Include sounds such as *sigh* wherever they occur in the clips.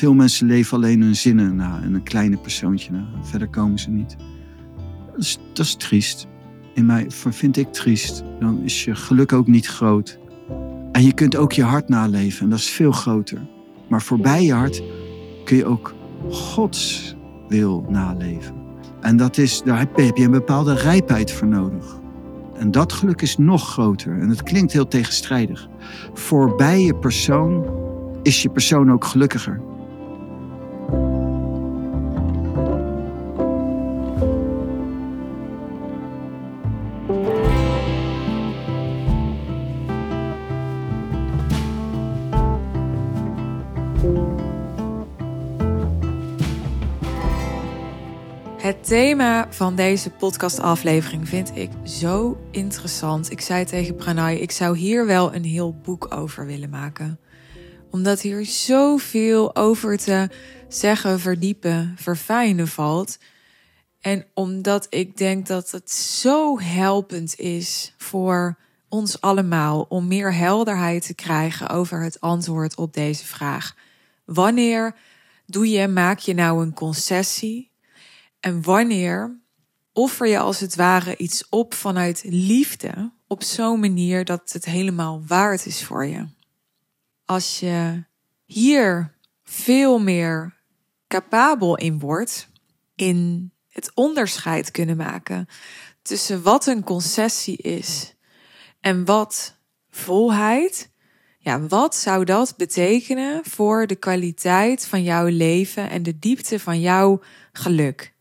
Veel mensen leven alleen hun zinnen na en een kleine persoontje na. Verder komen ze niet. Dat is, dat is triest. In mij vind ik triest. Dan is je geluk ook niet groot. En je kunt ook je hart naleven en dat is veel groter. Maar voorbij je hart kun je ook Gods wil naleven. En dat is, daar heb je een bepaalde rijpheid voor nodig. En dat geluk is nog groter. En het klinkt heel tegenstrijdig. Voorbij je persoon is je persoon ook gelukkiger. Thema van deze podcastaflevering vind ik zo interessant. Ik zei tegen Pranay, ik zou hier wel een heel boek over willen maken. Omdat hier zoveel over te zeggen, verdiepen, verfijnen valt. En omdat ik denk dat het zo helpend is voor ons allemaal om meer helderheid te krijgen over het antwoord op deze vraag. Wanneer doe je, maak je nou een concessie en wanneer offer je als het ware iets op vanuit liefde op zo'n manier dat het helemaal waard is voor je? Als je hier veel meer capabel in wordt, in het onderscheid kunnen maken tussen wat een concessie is en wat volheid. Ja, wat zou dat betekenen voor de kwaliteit van jouw leven en de diepte van jouw geluk?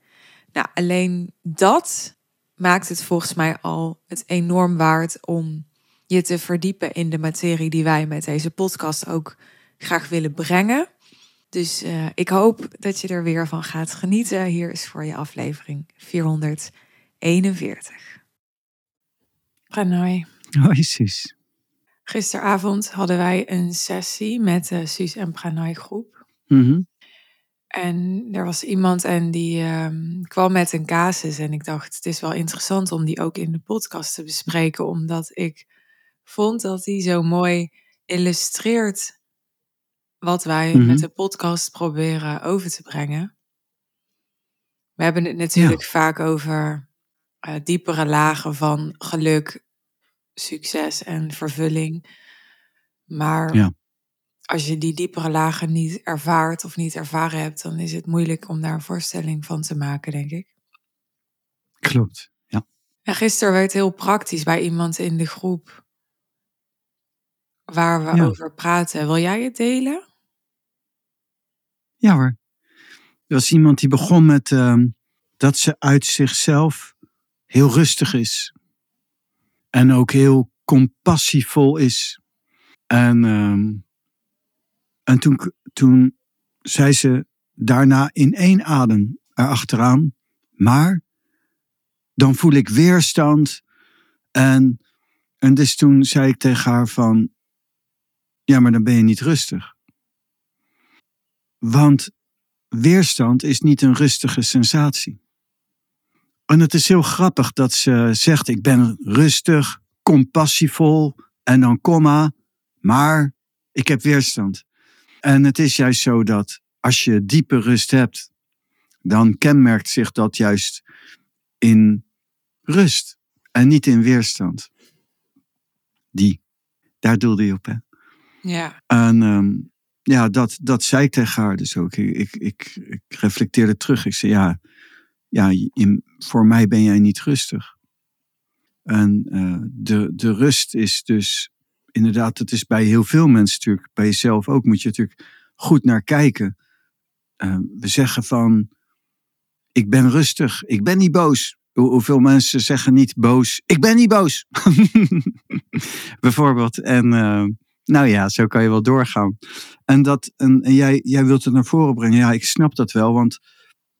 Nou, alleen dat maakt het volgens mij al het enorm waard om je te verdiepen in de materie die wij met deze podcast ook graag willen brengen. Dus uh, ik hoop dat je er weer van gaat genieten. Hier is voor je aflevering 441. Pranay. Hoi Suus. Gisteravond hadden wij een sessie met de Suus en Pranay groep. Mm en er was iemand en die um, kwam met een casus. En ik dacht, het is wel interessant om die ook in de podcast te bespreken. Omdat ik vond dat die zo mooi illustreert wat wij Mhm. met de podcast proberen over te brengen. We hebben het natuurlijk vaak over eh, diepere lagen van geluk, succes en vervulling. Maar Ja. Als je die diepere lagen niet ervaart of niet ervaren hebt, dan is het moeilijk om daar een voorstelling van te maken, denk ik. Klopt. Ja. En gisteren werd heel praktisch bij iemand in de groep waar we Ja. over praten. Wil jij het delen? Ja hoor. Er was iemand die begon met ehm, dat ze uit zichzelf heel rustig is. En ook heel compassievol is. En, ehm, en toen, toen zei ze daarna in één adem erachteraan. Maar dan voel ik weerstand. En, en dus toen zei ik tegen haar van... Ja, maar dan ben je niet rustig. Want weerstand is niet een rustige sensatie. En het is heel grappig dat ze zegt: Ik ben rustig, compassievol en dan komma, maar ik heb weerstand. En het is juist zo dat als je diepe rust hebt, dan kenmerkt zich dat juist in rust en niet in weerstand. Die, daar doelde je op, hè? Ja. En ehm, ja, dat, dat zei ik tegen haar dus ook. Ik, ik, ik, ik reflecteerde terug. Ik zei, ja, ja in, voor mij ben jij niet rustig. En eh, de, de rust is dus, inderdaad, het is bij heel veel mensen natuurlijk, bij jezelf ook, moet je natuurlijk goed naar kijken. Eh, we zeggen van, ik ben rustig, ik ben niet boos. Hoe- Hoeveel mensen zeggen niet boos, ik ben niet boos. *laughs* Bijvoorbeeld. En eh, nou ja, zo kan je wel doorgaan. En, dat, en jij, jij wilt het naar voren brengen. Ja, ik snap dat wel, want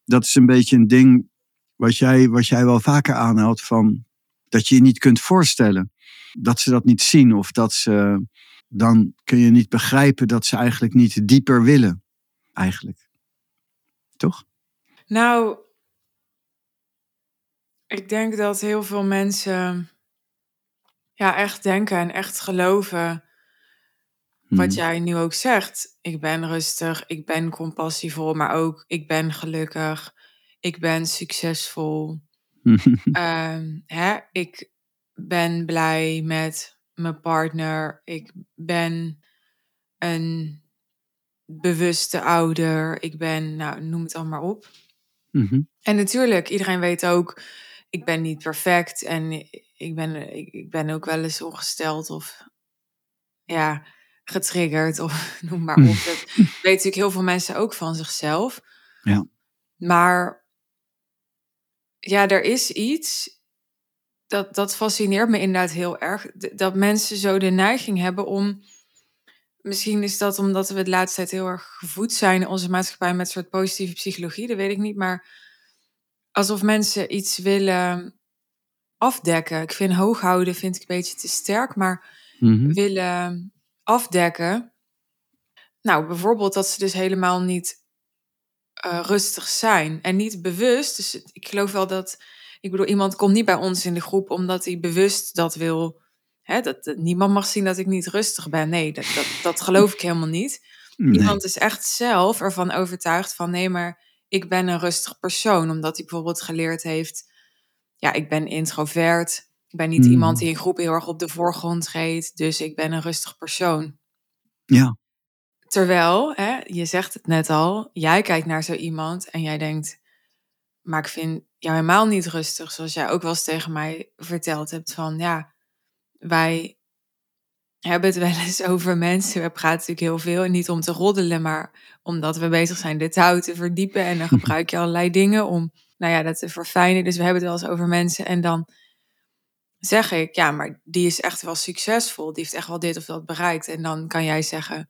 dat is een beetje een ding wat jij, wat jij wel vaker aanhaalt van dat je je niet kunt voorstellen. Dat ze dat niet zien of dat ze, dan kun je niet begrijpen dat ze eigenlijk niet dieper willen. Eigenlijk. Toch? Nou, ik denk dat heel veel mensen ja, echt denken en echt geloven wat Mhm. jij nu ook zegt. Ik ben rustig, ik ben compassievol, maar ook ik ben gelukkig. Ik ben succesvol. *laughs* Ehm, hè, ik ben blij met mijn partner. Ik ben een bewuste ouder. Ik ben, nou, noem het allemaal op. Mhm. En natuurlijk, iedereen weet ook, ik ben niet perfect en ik ben, ik, ik ben ook wel eens ongesteld of ja, getriggerd of *laughs* noem maar op. Dat *laughs* weten natuurlijk heel veel mensen ook van zichzelf. Ja. Maar ja, er is iets, dat, dat fascineert me inderdaad heel erg, dat mensen zo de neiging hebben om, misschien is dat omdat we het laatste tijd heel erg gevoed zijn in onze maatschappij met een soort positieve psychologie, dat weet ik niet, maar alsof mensen iets willen afdekken. Ik vind hooghouden vind ik een beetje te sterk, maar Mhm. willen afdekken. Nou, bijvoorbeeld dat ze dus helemaal niet eh, rustig zijn en niet bewust. Dus ik geloof wel dat, ik bedoel, iemand komt niet bij ons in de groep omdat hij bewust dat wil. Hè, dat, dat niemand mag zien dat ik niet rustig ben. Nee, dat, dat, dat geloof ik helemaal niet. Nee. Iemand is echt zelf ervan overtuigd van nee, maar ik ben een rustig persoon. Omdat hij bijvoorbeeld geleerd heeft, ja, ik ben introvert. Ik ben niet Mhm. iemand die in groep heel erg op de voorgrond treedt. Dus ik ben een rustig persoon. Ja, Terwijl, hè, je zegt het net al, jij kijkt naar zo iemand en jij denkt, maar ik vind jou helemaal niet rustig. Zoals jij ook wel eens tegen mij verteld hebt van, ja, wij hebben het wel *laughs* eens over mensen. We praten natuurlijk heel veel en niet om te roddelen, maar omdat we bezig zijn de touw te verdiepen. En dan *laughs* gebruik je allerlei dingen om, nou ja, dat te verfijnen. Dus we hebben het wel eens over mensen en dan zeg ik, ja, maar die is echt wel succesvol. Die heeft echt wel dit of dat bereikt. En dan kan jij zeggen,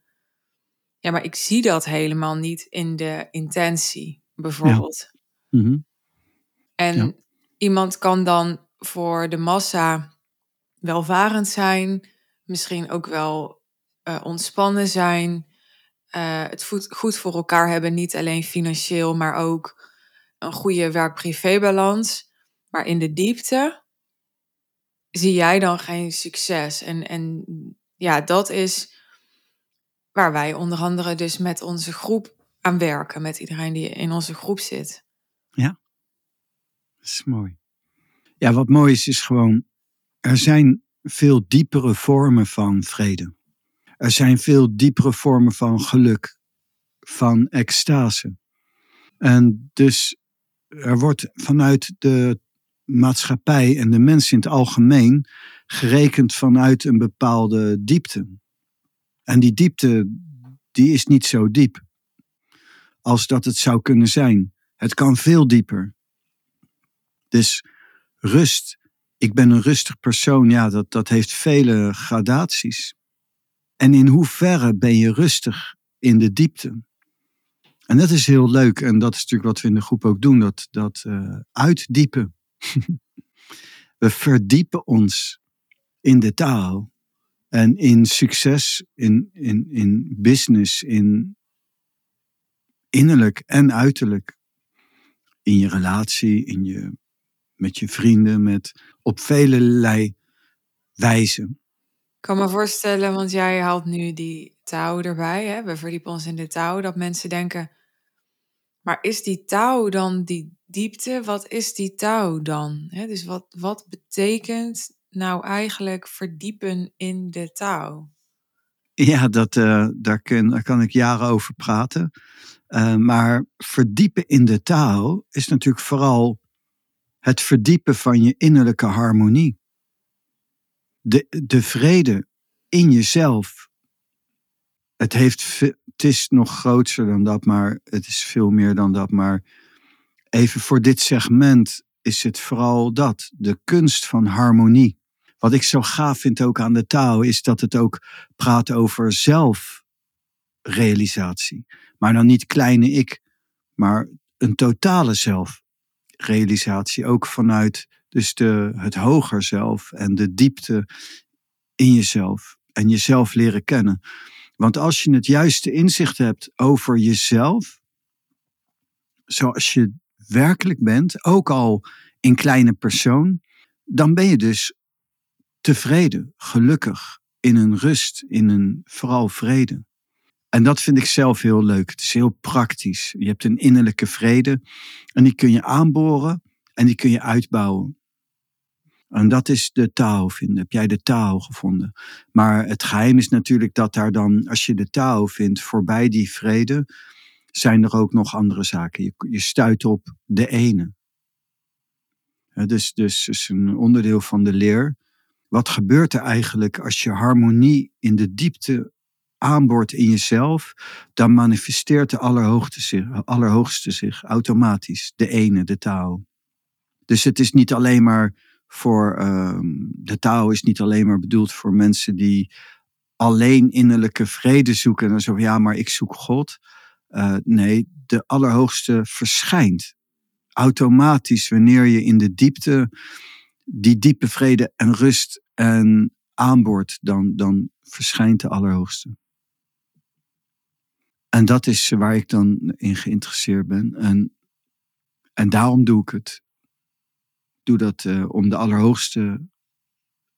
ja, maar ik zie dat helemaal niet in de intentie, bijvoorbeeld. Mhm. En Ja. iemand kan dan voor de massa welvarend zijn, misschien ook wel eh, ontspannen zijn, eh, het goed voor elkaar hebben, niet alleen financieel, maar ook een goede werk-privé-balans. Maar in de diepte zie jij dan geen succes. En, en ja, dat is waar wij onder andere dus met onze groep aan werken, met iedereen die in onze groep zit. Dat is mooi. Ja, wat mooi is, is gewoon, er zijn veel diepere vormen van vrede. Er zijn veel diepere vormen van geluk, van extase. En dus er wordt vanuit de maatschappij en de mens in het algemeen gerekend vanuit een bepaalde diepte. En die diepte, die is niet zo diep als dat het zou kunnen zijn. Het kan veel dieper. Dus rust. Ik ben een rustig persoon. Ja, dat, dat heeft vele gradaties. En in hoeverre ben je rustig in de diepte? En dat is heel leuk. En dat is natuurlijk wat we in de groep ook doen. Dat, dat eh, uitdiepen. *laughs* we verdiepen ons in de taal. En in succes, in, in, in business, in innerlijk en uiterlijk. In je relatie, in je, met je vrienden, met, op velelei wijzen. Ik kan me voorstellen, want jij haalt nu die touw erbij. Hè? We verdiepen ons in de touw. Dat mensen denken, maar is die touw dan die diepte? Wat is die touw dan? Hè? Dus wat, wat betekent nou eigenlijk verdiepen in de touw? Ja, dat, eh, daar, kan, daar kan ik jaren over praten. Uh, maar verdiepen in de taal is natuurlijk vooral het verdiepen van je innerlijke harmonie. De, de vrede in jezelf. Het, heeft, het is nog groter dan dat, maar het is veel meer dan dat. Maar even voor dit segment is het vooral dat. De kunst van harmonie. Wat ik zo gaaf vind ook aan de taal, is dat het ook praat over zelfrealisatie. Maar dan niet kleine ik, maar een totale zelfrealisatie. Ook vanuit dus de, het hoger zelf en de diepte in jezelf. En jezelf leren kennen. Want als je het juiste inzicht hebt over jezelf, zoals je werkelijk bent, ook al in kleine persoon, dan ben je dus tevreden, gelukkig, in een rust, in een vooral vrede. En dat vind ik zelf heel leuk. Het is heel praktisch. Je hebt een innerlijke vrede en die kun je aanboren en die kun je uitbouwen. En dat is de taal vinden. Heb jij de taal gevonden? Maar het geheim is natuurlijk dat daar dan, als je de taal vindt, voorbij die vrede, zijn er ook nog andere zaken. Je, je stuit op de ene. dus, dus is een onderdeel van de leer. Wat gebeurt er eigenlijk als je harmonie in de diepte aanboort in jezelf? Dan manifesteert de Allerhoogste zich, Allerhoogste zich automatisch. De ene, de taal. Dus het is niet alleen maar voor. Uh, de taal is niet alleen maar bedoeld voor mensen die alleen innerlijke vrede zoeken. En dan zo ja, maar ik zoek God. Uh, nee, de Allerhoogste verschijnt automatisch wanneer je in de diepte die diepe vrede en rust en aanboort, dan, dan verschijnt de Allerhoogste. En dat is waar ik dan in geïnteresseerd ben. En, en daarom doe ik het. Doe dat uh, om de Allerhoogste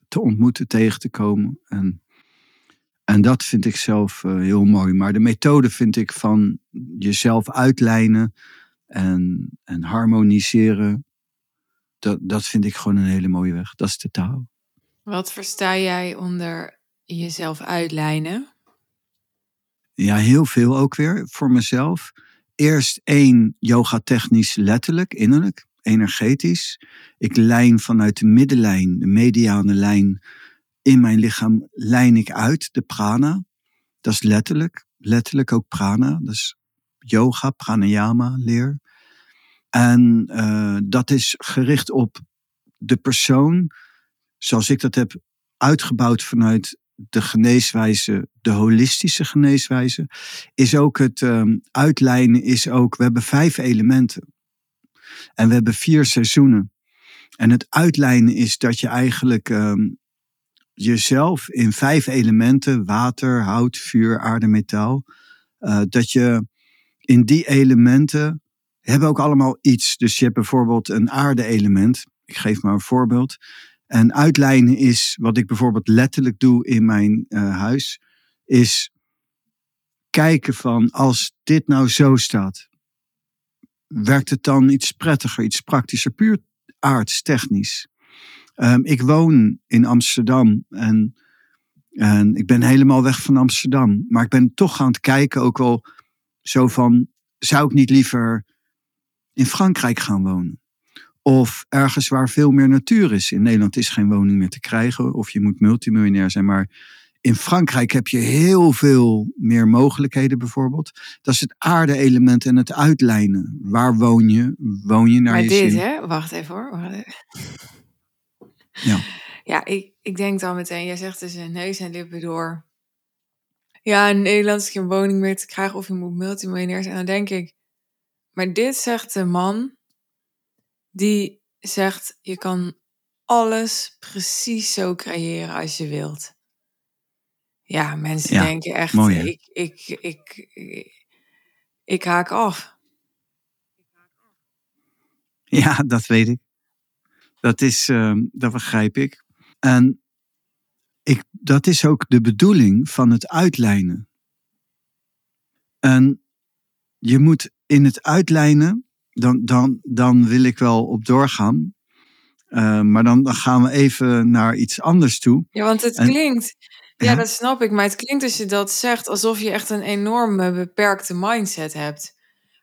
te ontmoeten, tegen te komen. En, en dat vind ik zelf uh, heel mooi. Maar de methode vind ik van jezelf uitlijnen en, en harmoniseren. Dat, dat vind ik gewoon een hele mooie weg. Dat is de taal. Wat versta jij onder jezelf uitlijnen? Ja, heel veel ook weer voor mezelf. Eerst één, yoga technisch letterlijk, innerlijk, energetisch. Ik lijn vanuit de middenlijn, de mediane lijn in mijn lichaam, lijn ik uit de prana. Dat is letterlijk, letterlijk ook prana. Dat is yoga, pranayama leer. En uh, dat is gericht op de persoon, zoals ik dat heb uitgebouwd vanuit de geneeswijze, de holistische geneeswijze, is ook het um, uitlijnen, is ook, we hebben vijf elementen. En we hebben vier seizoenen. En het uitlijnen is dat je eigenlijk um, jezelf in vijf elementen, water, hout, vuur, aarde, metaal, uh, dat je in die elementen hebben ook allemaal iets. Dus je hebt bijvoorbeeld een aarde-element. Ik geef maar een voorbeeld. En uitlijnen is, wat ik bijvoorbeeld letterlijk doe in mijn uh, huis, is kijken van als dit nou zo staat, werkt het dan iets prettiger, iets praktischer, puur aards, technisch. Um, ik woon in Amsterdam en, en ik ben helemaal weg van Amsterdam, maar ik ben toch aan het kijken ook wel zo van, zou ik niet liever in Frankrijk gaan wonen? Of ergens waar veel meer natuur is. In Nederland is geen woning meer te krijgen. Of je moet multimiljonair zijn. Maar in Frankrijk heb je heel veel meer mogelijkheden bijvoorbeeld. Dat is het aarde-element en het uitlijnen. Waar woon je? Woon je naar maar je dit, zin? hè? Wacht even hoor. Wacht even. *laughs* Ja. Ja, ik, ik denk dan meteen, jij zegt dus neus en lippen door. Ja, in Nederland is geen woning meer te krijgen of je moet multimiljonair zijn. En dan denk ik, maar dit zegt de man die zegt: je kan alles precies zo creëren als je wilt. Ja, mensen Ja, denken echt: mooi, ik, ik, ik, ik, ik haak af. Ja, dat weet ik. Dat is, ehm, dat begrijp ik. En ik, dat is ook de bedoeling van het uitlijnen. En je moet in het uitlijnen, dan, dan, dan wil ik wel op doorgaan. Eh, maar dan, dan gaan we even naar iets anders toe. Ja, want het En- klinkt. Ja, Ja. dat snap ik. Maar het klinkt als je dat zegt alsof je echt een enorme beperkte mindset hebt.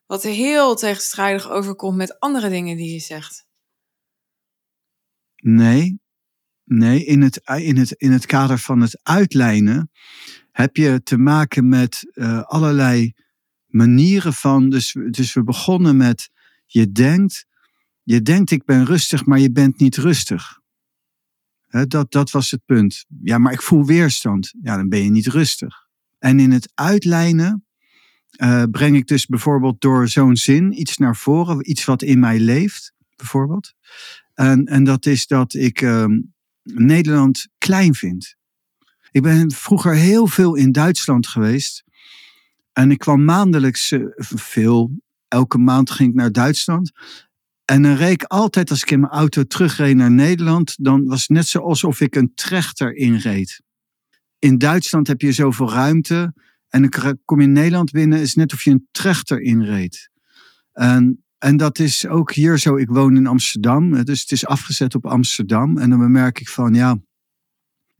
Wat heel tegenstrijdig overkomt met andere dingen die je zegt. Nee, nee in, het, in, het, in het kader van het uitlijnen heb je te maken met eh, allerlei manieren van. Dus, dus we begonnen met je denkt, je denkt ik ben rustig, maar je bent niet rustig. Dat, dat was het punt. Ja, maar ik voel weerstand. Ja, dan ben je niet rustig. En in het uitlijnen eh, breng ik dus bijvoorbeeld door zo'n zin iets naar voren, iets wat in mij leeft, bijvoorbeeld. En, en dat is dat ik ehm, Nederland klein vind. Ik ben vroeger heel veel in Duitsland geweest. En ik kwam maandelijks eh, veel. Elke maand ging ik naar Duitsland. En dan reed ik altijd, als ik in mijn auto terugreed naar Nederland, dan was het net zo alsof ik een trechter inreed. in Duitsland heb je zoveel ruimte. En dan kom je in Nederland binnen, is net of je een trechter inreed. En, en dat is ook hier zo. Ik woon in Amsterdam, dus het is afgezet op Amsterdam. En dan bemerk ik van, ja,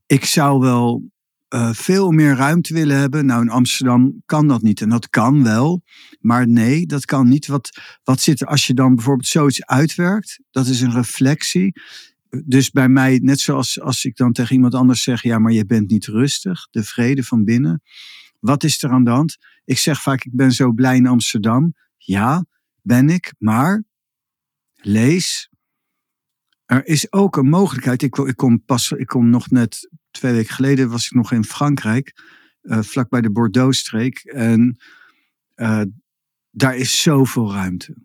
ik zou wel uh, veel meer ruimte willen hebben. Nou, in Amsterdam kan dat niet. En dat kan wel. Maar nee, dat kan niet. Wat, wat zit er als je dan bijvoorbeeld zoiets uitwerkt? Dat is een reflectie. Dus bij mij, net zoals als ik dan tegen iemand anders zeg: ja, maar je bent niet rustig. De vrede van binnen. Wat is er aan de hand? Ik zeg vaak: ik ben zo blij in Amsterdam. Ja, ben ik. Maar lees. Er is ook een mogelijkheid. Ik, ik, kom pas, ik kom nog net twee weken geleden was ik nog in Frankrijk, uh, vlakbij de Bordeaux-streek. En uh, daar is zoveel ruimte.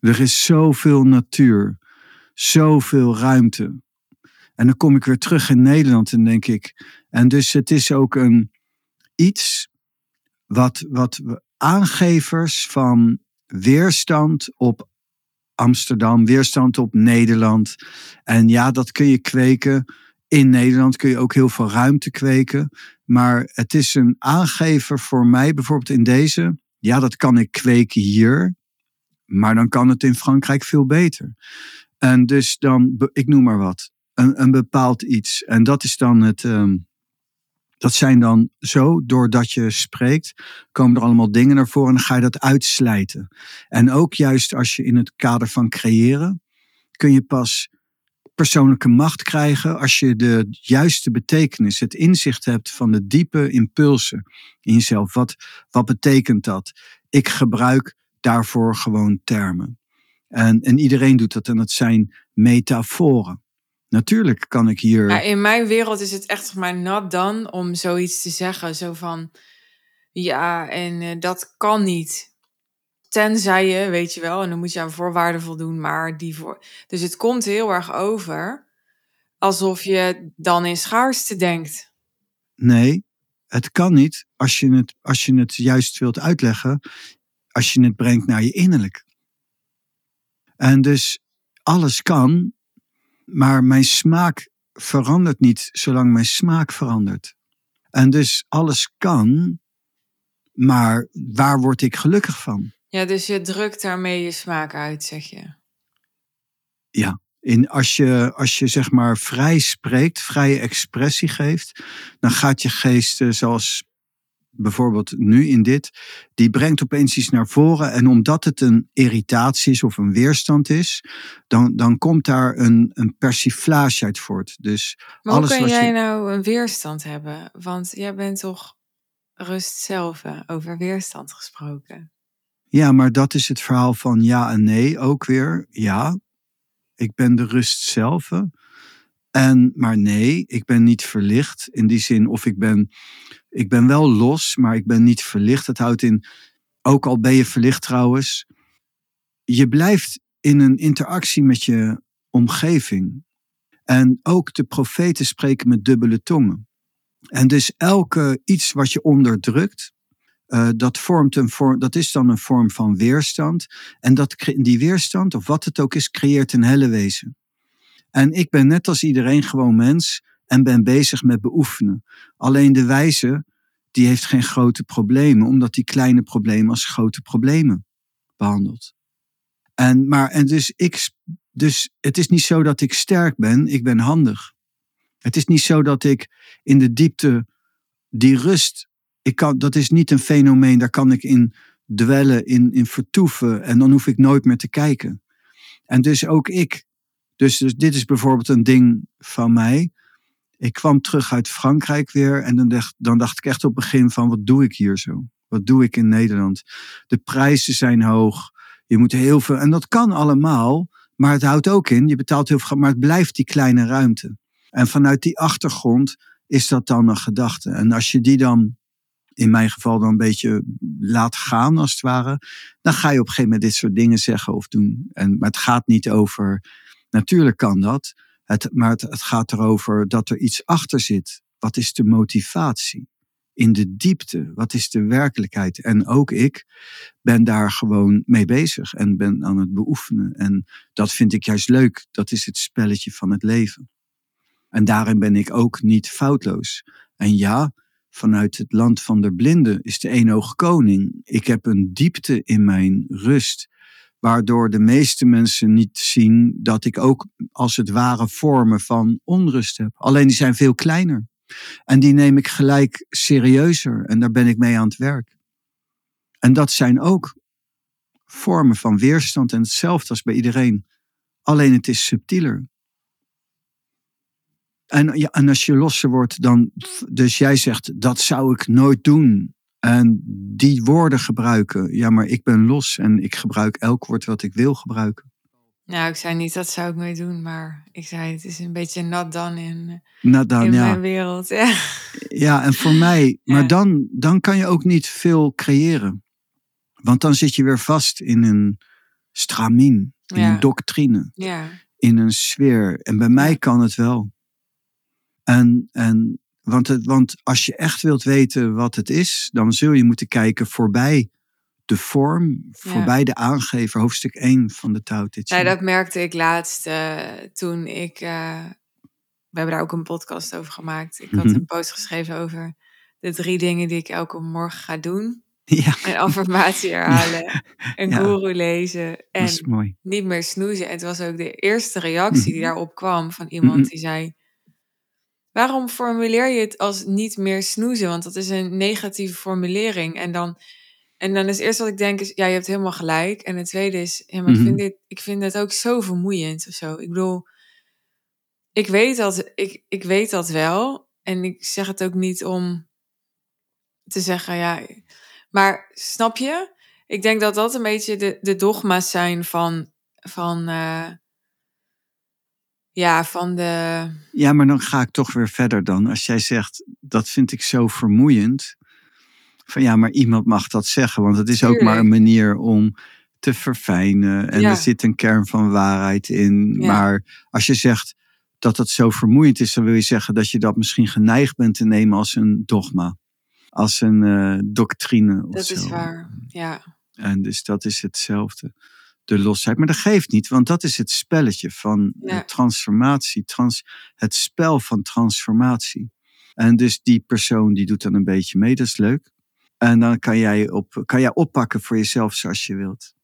Er is zoveel natuur, zoveel ruimte. En dan kom ik weer terug in Nederland en denk ik. En dus het is ook een iets wat, wat aangevers van weerstand op Amsterdam, weerstand op Nederland. En ja, dat kun je kweken in Nederland kun je ook heel veel ruimte kweken. Maar het is een aangever voor mij, bijvoorbeeld in deze. Ja, dat kan ik kweken hier. Maar dan kan het in Frankrijk veel beter. En dus dan, ik noem maar wat, een, een bepaald iets. En dat is dan het. Ehm, dat zijn dan zo, doordat je spreekt, komen er allemaal dingen naar voren en ga je dat uitslijten. En ook juist als je in het kader van creëren, kun je pas persoonlijke macht krijgen als je de juiste betekenis, het inzicht hebt van de diepe impulsen in jezelf. Wat, wat betekent dat? Ik gebruik daarvoor gewoon termen. En, en iedereen doet dat en dat zijn metaforen. Natuurlijk kan ik hier. Ja, in mijn wereld is het echt maar not done om zoiets te zeggen. Zo van ja, en uh, dat kan niet. Tenzij je, weet je wel, en dan moet je aan voorwaarden voldoen, maar die voor. Dus het komt heel erg over alsof je dan in schaarste denkt. Nee, het kan niet als je het, als je het juist wilt uitleggen, als je het brengt naar je innerlijk. En dus alles kan, maar mijn smaak verandert niet zolang mijn smaak verandert. En dus alles kan, maar waar word ik gelukkig van? Ja, dus je drukt daarmee je smaak uit, zeg je. Ja, in, als, je, als je zeg maar vrij spreekt, vrije expressie geeft, dan gaat je geest, eh, zoals bijvoorbeeld nu in dit, die brengt opeens iets naar voren. En omdat het een irritatie is of een weerstand is, dan, dan komt daar een, een persiflage uit voort. Dus maar alles hoe kan jij nou een weerstand hebben? Want jij bent toch rust zelf over weerstand gesproken? Ja, maar dat is het verhaal van ja en nee ook weer. Ja, ik ben de rust zelf. En, maar nee, ik ben niet verlicht in die zin. Of ik ben, ik ben wel los, maar ik ben niet verlicht. Het houdt in, ook al ben je verlicht trouwens, je blijft in een interactie met je omgeving. En ook de profeten spreken met dubbele tongen. En dus elke iets wat je onderdrukt, uh, dat, vormt een vorm, dat is dan een vorm van weerstand. En dat, die weerstand, of wat het ook is, creëert een helle wezen. En ik ben net als iedereen gewoon mens en ben bezig met beoefenen. Alleen de wijze, die heeft geen grote problemen, omdat die kleine problemen als grote problemen behandelt. En, maar, en dus, ik, dus het is niet zo dat ik sterk ben, ik ben handig. Het is niet zo dat ik in de diepte die rust ik kan, dat is niet een fenomeen, daar kan ik in dwellen, in, in vertoeven en dan hoef ik nooit meer te kijken. En dus ook ik. Dus, dus dit is bijvoorbeeld een ding van mij. Ik kwam terug uit Frankrijk weer en dan dacht, dan dacht ik echt op het begin van wat doe ik hier zo? Wat doe ik in Nederland? De prijzen zijn hoog. Je moet heel veel. En dat kan allemaal, maar het houdt ook in. Je betaalt heel veel, maar het blijft die kleine ruimte. En vanuit die achtergrond is dat dan een gedachte. En als je die dan in mijn geval dan een beetje laat gaan, als het ware, dan ga je op een gegeven moment dit soort dingen zeggen of doen. En, maar het gaat niet over, natuurlijk kan dat, het, maar het, het gaat erover dat er iets achter zit. Wat is de motivatie? In de diepte, wat is de werkelijkheid? En ook ik ben daar gewoon mee bezig en ben aan het beoefenen. En dat vind ik juist leuk. Dat is het spelletje van het leven. En daarin ben ik ook niet foutloos. En ja, vanuit het land van de blinden is de eenhoog koning. Ik heb een diepte in mijn rust, waardoor de meeste mensen niet zien dat ik ook als het ware vormen van onrust heb. Alleen die zijn veel kleiner. En die neem ik gelijk serieuzer en daar ben ik mee aan het werk. En dat zijn ook vormen van weerstand en hetzelfde als bij iedereen. Alleen het is subtieler. En, en als je losser wordt, dan. Dus jij zegt, dat zou ik nooit doen. En die woorden gebruiken. Ja, maar ik ben los en ik gebruik elk woord wat ik wil gebruiken. Nou, ik zei niet dat zou ik nooit doen, maar ik zei het is een beetje nat dan in, Not done, in ja. mijn wereld. Ja. Ja, en voor mij, *laughs* maar Ja. dan, dan kan je ook niet veel creëren. Want dan zit je weer vast in een stramien, in Ja. een doctrine, ja, in een sfeer. En bij mij kan het wel. En, en want, het, want als je echt wilt weten wat het is, dan zul je moeten kijken voorbij de vorm, voorbij de aangever, hoofdstuk 1 van de Tao Te Ching. Nou, dat merkte ik laatst eh, toen ik. eh, we hebben daar ook een podcast over gemaakt. Ik had Mhm. een post geschreven over de drie dingen die ik elke morgen ga doen: *laughs* Ja, een affirmatie herhalen, *laughs* een Ja. guru lezen en niet meer snoezen. En het was ook de eerste reactie die Mhm. daarop kwam van iemand Mhm. die zei: Waarom formuleer je het als niet meer snoezen? Want dat is een negatieve formulering. En dan, en dan is het eerste wat ik denk is: ja, je hebt helemaal gelijk. En het tweede is: ja, maar ik, Mhm. vind dit, ik vind het ook zo vermoeiend of zo. Ik bedoel, ik weet dat, ik, ik weet dat wel. En ik zeg het ook niet om te zeggen, ja. Maar snap je? Ik denk dat dat een beetje de, de dogma's zijn van, van, eh, ja, van de, Ja, maar dan ga ik toch weer verder dan. Als jij zegt, dat vind ik zo vermoeiend. Van ja, maar iemand mag dat zeggen. Want het is ook maar een manier om te verfijnen. En Ja. er zit een kern van waarheid in. Ja. Maar als je zegt dat het zo vermoeiend is, dan wil je zeggen dat je dat misschien geneigd bent te nemen als een dogma. Als een eh, doctrine of dat zo. is waar. Ja, En dus dat is hetzelfde. De losheid. Maar dat geeft niet, want dat is het spelletje van Ja. de transformatie. Trans, het spel van transformatie. En dus die persoon die doet dan een beetje mee, dat is leuk. En dan kan jij, op, kan jij oppakken voor jezelf zoals je wilt.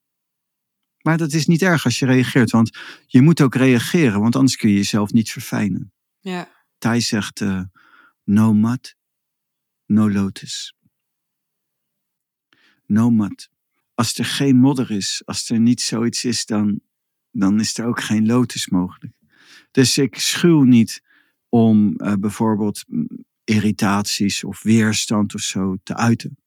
Maar dat is niet erg als je reageert, want je moet ook reageren, want anders kun je jezelf niet verfijnen. ja, Thij zegt, eh, no mud, no lotus. No mud. Als er geen modder is, als er niet zoiets is, dan, dan is er ook geen lotus mogelijk. Dus ik schuw niet om eh, bijvoorbeeld mm, irritaties of weerstand of zo te uiten.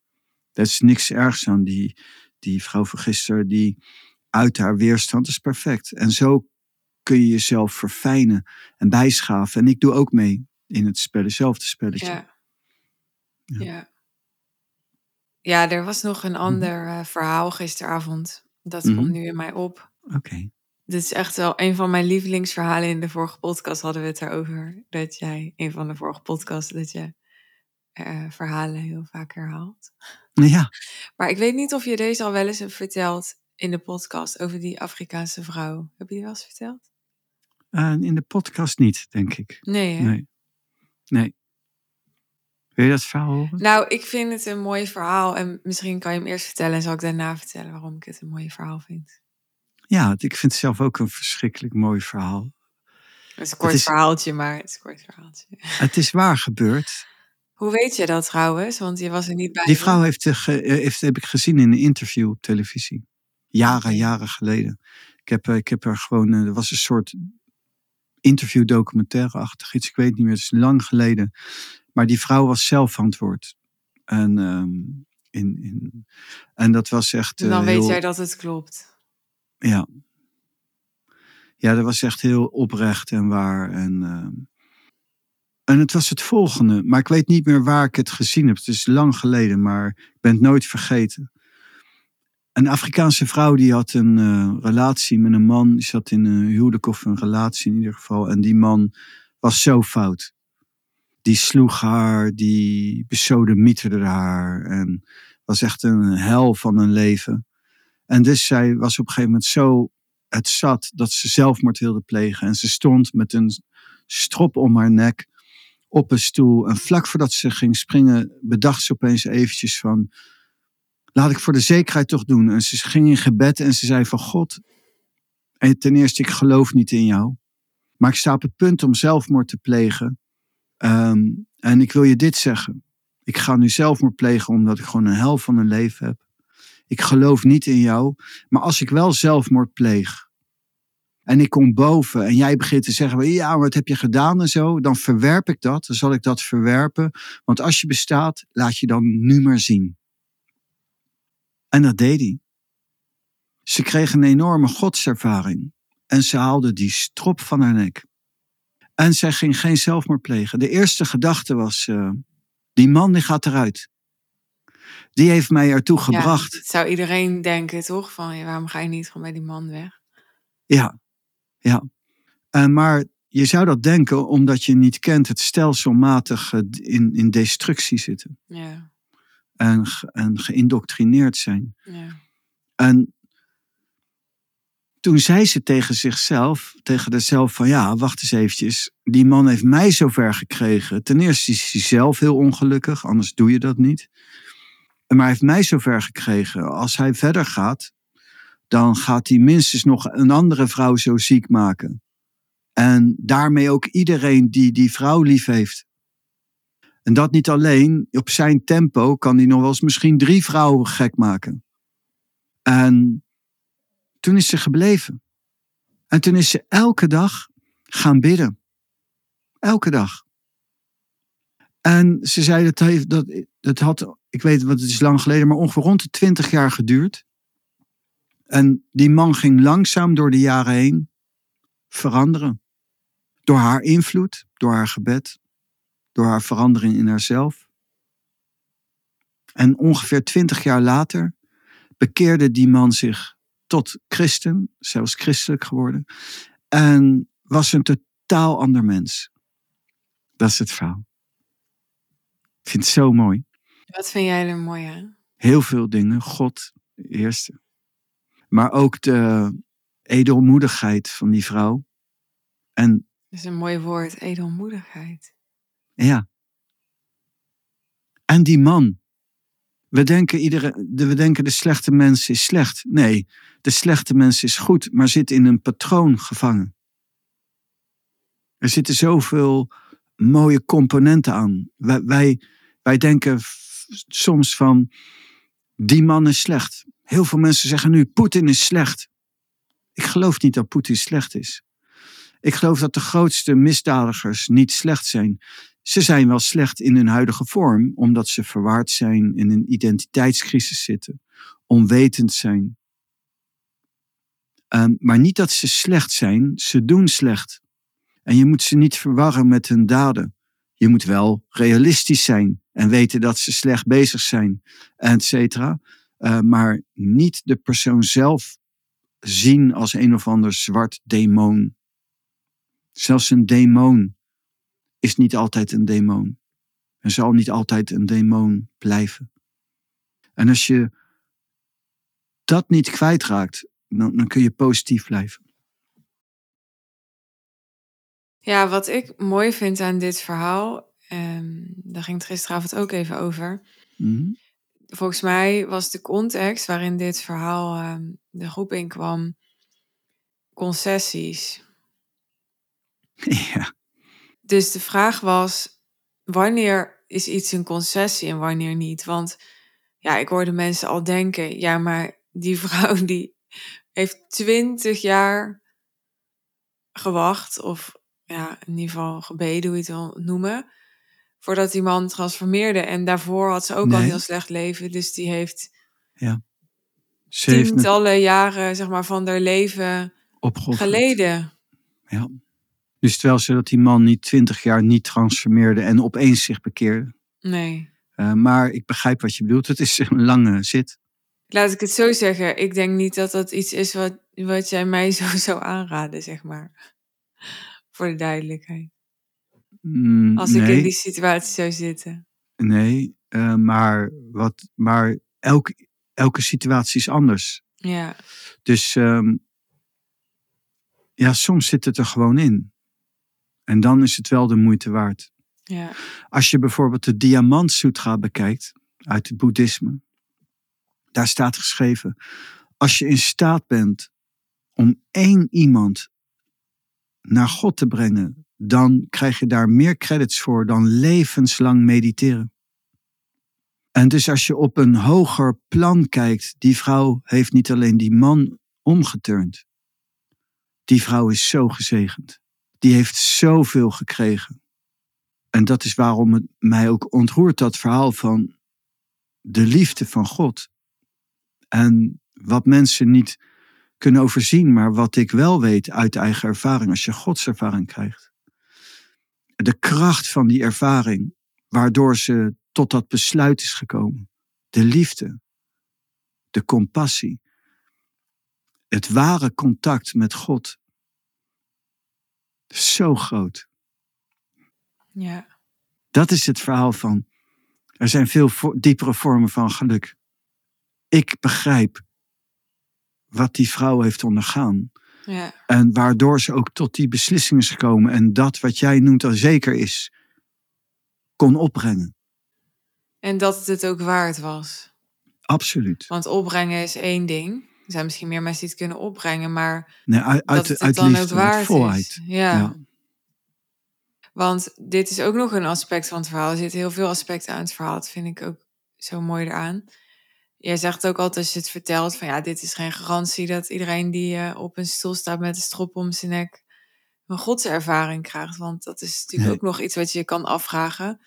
Dat is niks ergs aan die, die vrouw van gisteren, die uit haar weerstand is perfect. En zo kun je jezelf verfijnen en bijschaven. En ik doe ook mee in het spel, hetzelfde spelletje. ja. Ja. Ja. Ja, er was nog een ander eh, verhaal gisteravond. Dat Mhm. komt nu in mij op. Oké. Dit is echt wel een van mijn lievelingsverhalen. In de vorige podcast hadden we het erover. Dat jij, een van de vorige podcasts, dat je eh, verhalen heel vaak herhaalt. Ja, Maar ik weet niet of je deze al wel eens hebt verteld in de podcast over die Afrikaanse vrouw. Heb je die wel eens verteld? eh, in de podcast niet, denk ik. Nee, hè? Nee. Nee. Wil je dat verhaal horen? Nou, ik vind het een mooi verhaal. En misschien kan je hem eerst vertellen en zal ik daarna vertellen waarom ik het een mooi verhaal vind. Ja, ik vind het zelf ook een verschrikkelijk mooi verhaal. Het is een kort is- verhaaltje, maar het is een kort verhaaltje. *laughs* Het is waar gebeurd. Hoe weet je dat trouwens? Want je was er niet bij. Die vrouw heeft, eh, eh, heeft, heb ik gezien in een interview op televisie. Jaren, jaren geleden. Ik heb, eh, ik heb er gewoon, er was een soort interview documentaire-achtig iets. Ik weet niet meer, het is lang geleden. Maar die vrouw was zelf verantwoord. En, ehm, in, in, en dat was echt. En dan eh, weet jij dat het klopt. Ja. Ja, dat was echt heel oprecht en waar. En, ehm, en het was het volgende. Maar ik weet niet meer waar ik het gezien heb. Het is lang geleden, maar ik ben het nooit vergeten. Een Afrikaanse vrouw die had een eh, relatie met een man. Die zat in een huwelijk of een relatie in ieder geval. En die man was zo fout. Die sloeg haar, die besodemieterde haar. En was echt een hel van een leven. En dus zij was op een gegeven moment zo het zat dat ze zelfmoord wilde plegen. En ze stond met een strop om haar nek, op een stoel. En vlak voordat ze ging springen, bedacht ze opeens eventjes van, laat ik voor de zekerheid toch doen. En ze ging in gebed en ze zei van God, en ten eerste, ik geloof niet in jou. Maar ik sta op het punt om zelfmoord te plegen. Ehm, en ik wil je dit zeggen. Ik ga nu zelfmoord plegen omdat ik gewoon een hel van een leven heb. Ik geloof niet in jou. Maar als ik wel zelfmoord pleeg. En ik kom boven en jij begint te zeggen: Ja, wat heb je gedaan en zo? Dan verwerp ik dat. Dan zal ik dat verwerpen. Want als je bestaat, laat je dan nu maar zien. En dat deed hij. Ze kreeg een enorme godservaring. En ze haalde die strop van haar nek. En zij ging geen zelfmoord plegen. De eerste gedachte was: uh, die man die gaat eruit. Die heeft mij ertoe gebracht. Zou iedereen denken, toch? Van waarom ga je niet gewoon bij die man weg? Ja, ja. Uh, maar je zou dat denken omdat je niet kent het stelselmatig in, in destructie zitten. Ja. En, en geïndoctrineerd zijn. Ja. En toen zei ze tegen zichzelf, tegen zichzelf van ja, wacht eens eventjes. Die man heeft mij zover gekregen. Ten eerste is hij zelf heel ongelukkig, anders doe je dat niet. Maar hij heeft mij zover gekregen. Als hij verder gaat, dan gaat hij minstens nog een andere vrouw zo ziek maken. En daarmee ook iedereen die die vrouw lief heeft. En dat niet alleen, op zijn tempo kan hij nog wel eens misschien drie vrouwen gek maken. En toen is ze gebleven. En toen is ze elke dag gaan bidden. Elke dag. En ze zei dat, dat, dat had, ik weet wat het is lang geleden, maar ongeveer rond de twintig jaar geduurd. En die man ging langzaam door de jaren heen veranderen. Door haar invloed, door haar gebed, door haar verandering in haarzelf. En ongeveer twintig jaar later bekeerde die man zich tot christen, zelfs christelijk geworden. En was een totaal ander mens. Dat is het verhaal. Ik vind het zo mooi. Wat vind jij er mooi aan? Heel veel dingen. God, eerste. Maar ook de edelmoedigheid van die vrouw. En, dat is een mooi woord, edelmoedigheid. Ja. En die man. We denken, iedere, we denken de slechte mens is slecht. Nee, de slechte mens is goed, maar zit in een patroon gevangen. Er zitten zoveel mooie componenten aan. Wij, wij, wij denken soms van, die man is slecht. Heel veel mensen zeggen nu, Poetin is slecht. Ik geloof niet dat Poetin slecht is. Ik geloof dat de grootste misdadigers niet slecht zijn. Ze zijn wel slecht in hun huidige vorm, omdat ze verwaard zijn, in een identiteitscrisis zitten, onwetend zijn. Um, maar niet dat ze slecht zijn, ze doen slecht. En je moet ze niet verwarren met hun daden. Je moet wel realistisch zijn en weten dat ze slecht bezig zijn, et. Uh, maar niet de persoon zelf zien als een of ander zwart demon. Zelfs een demon is niet altijd een demon. En zal niet altijd een demon blijven. En als je dat niet kwijtraakt, dan, dan kun je positief blijven. Ja, wat ik mooi vind aan dit verhaal, um, daar ging het gisteravond ook even over. Mm Volgens mij was de context waarin dit verhaal um, de groep in kwam concessies. *laughs* Ja. Dus de vraag was, wanneer is iets een concessie en wanneer niet? Want ja, ik hoorde mensen al denken, ja, maar die *laughs* vrouw die heeft twintig jaar gewacht, of ja, in ieder geval gebeden, hoe je het wil noemen, voordat die man transformeerde. En daarvoor had ze ook Nee. al heel slecht leven, dus die heeft ja. Ze heeft tientallen jaren, zeg maar, van haar leven opgeofferd. geleden. Ja. Dus terwijl ze dat die man niet twintig jaar niet transformeerde en opeens zich bekeerde. Nee. Eh, maar ik begrijp wat je bedoelt. Het is een lange zit. Laat ik het zo zeggen. Ik denk niet dat dat iets is wat, wat jij mij zo *laughs* zou aanraden, zeg maar. Voor de duidelijkheid. Mm, Als ik in die situatie zou zitten. nee eh, maar, wat, maar elke, elke situatie is anders. Ja, Dus ehm, ja, soms zit het er gewoon in. En dan is het wel de moeite waard. Ja. Als je bijvoorbeeld de Diamant Sutra bekijkt uit het boeddhisme, daar staat geschreven: als je in staat bent om één iemand naar God te brengen, dan krijg je daar meer credits voor dan levenslang mediteren. En dus als je op een hoger plan kijkt, die vrouw heeft niet alleen die man omgeturnd. Die vrouw is zo gezegend. Die heeft zoveel gekregen. En dat is waarom het mij ook ontroert, dat verhaal van de liefde van God. En wat mensen niet kunnen overzien, maar wat ik wel weet uit eigen ervaring, als je Gods ervaring krijgt. De kracht van die ervaring, waardoor ze tot dat besluit is gekomen. De liefde, de compassie, het ware contact met God. Zo groot. Ja. Dat is het verhaal van. Er zijn veel diepere vormen van geluk. Ik begrijp wat die vrouw heeft ondergaan. Ja. En waardoor ze ook tot die beslissing is gekomen. En dat wat jij noemt al zeker is, kon opbrengen. En dat het het ook waard was. Absoluut. Want opbrengen is één ding. Zijn misschien meer mensen die het kunnen opbrengen, maar nee, uit, dat het, uit dan liefde, waard volheid. is. Ja. Ja. Want dit is ook nog een aspect van het verhaal. Er zitten heel veel aspecten aan het verhaal. Dat vind ik ook zo mooi eraan. Jij zegt ook altijd als je het vertelt van ja, dit is geen garantie dat iedereen die eh, op een stoel staat met een strop om zijn nek een godservaring krijgt. Want dat is natuurlijk Nee. ook nog iets wat je kan afvragen.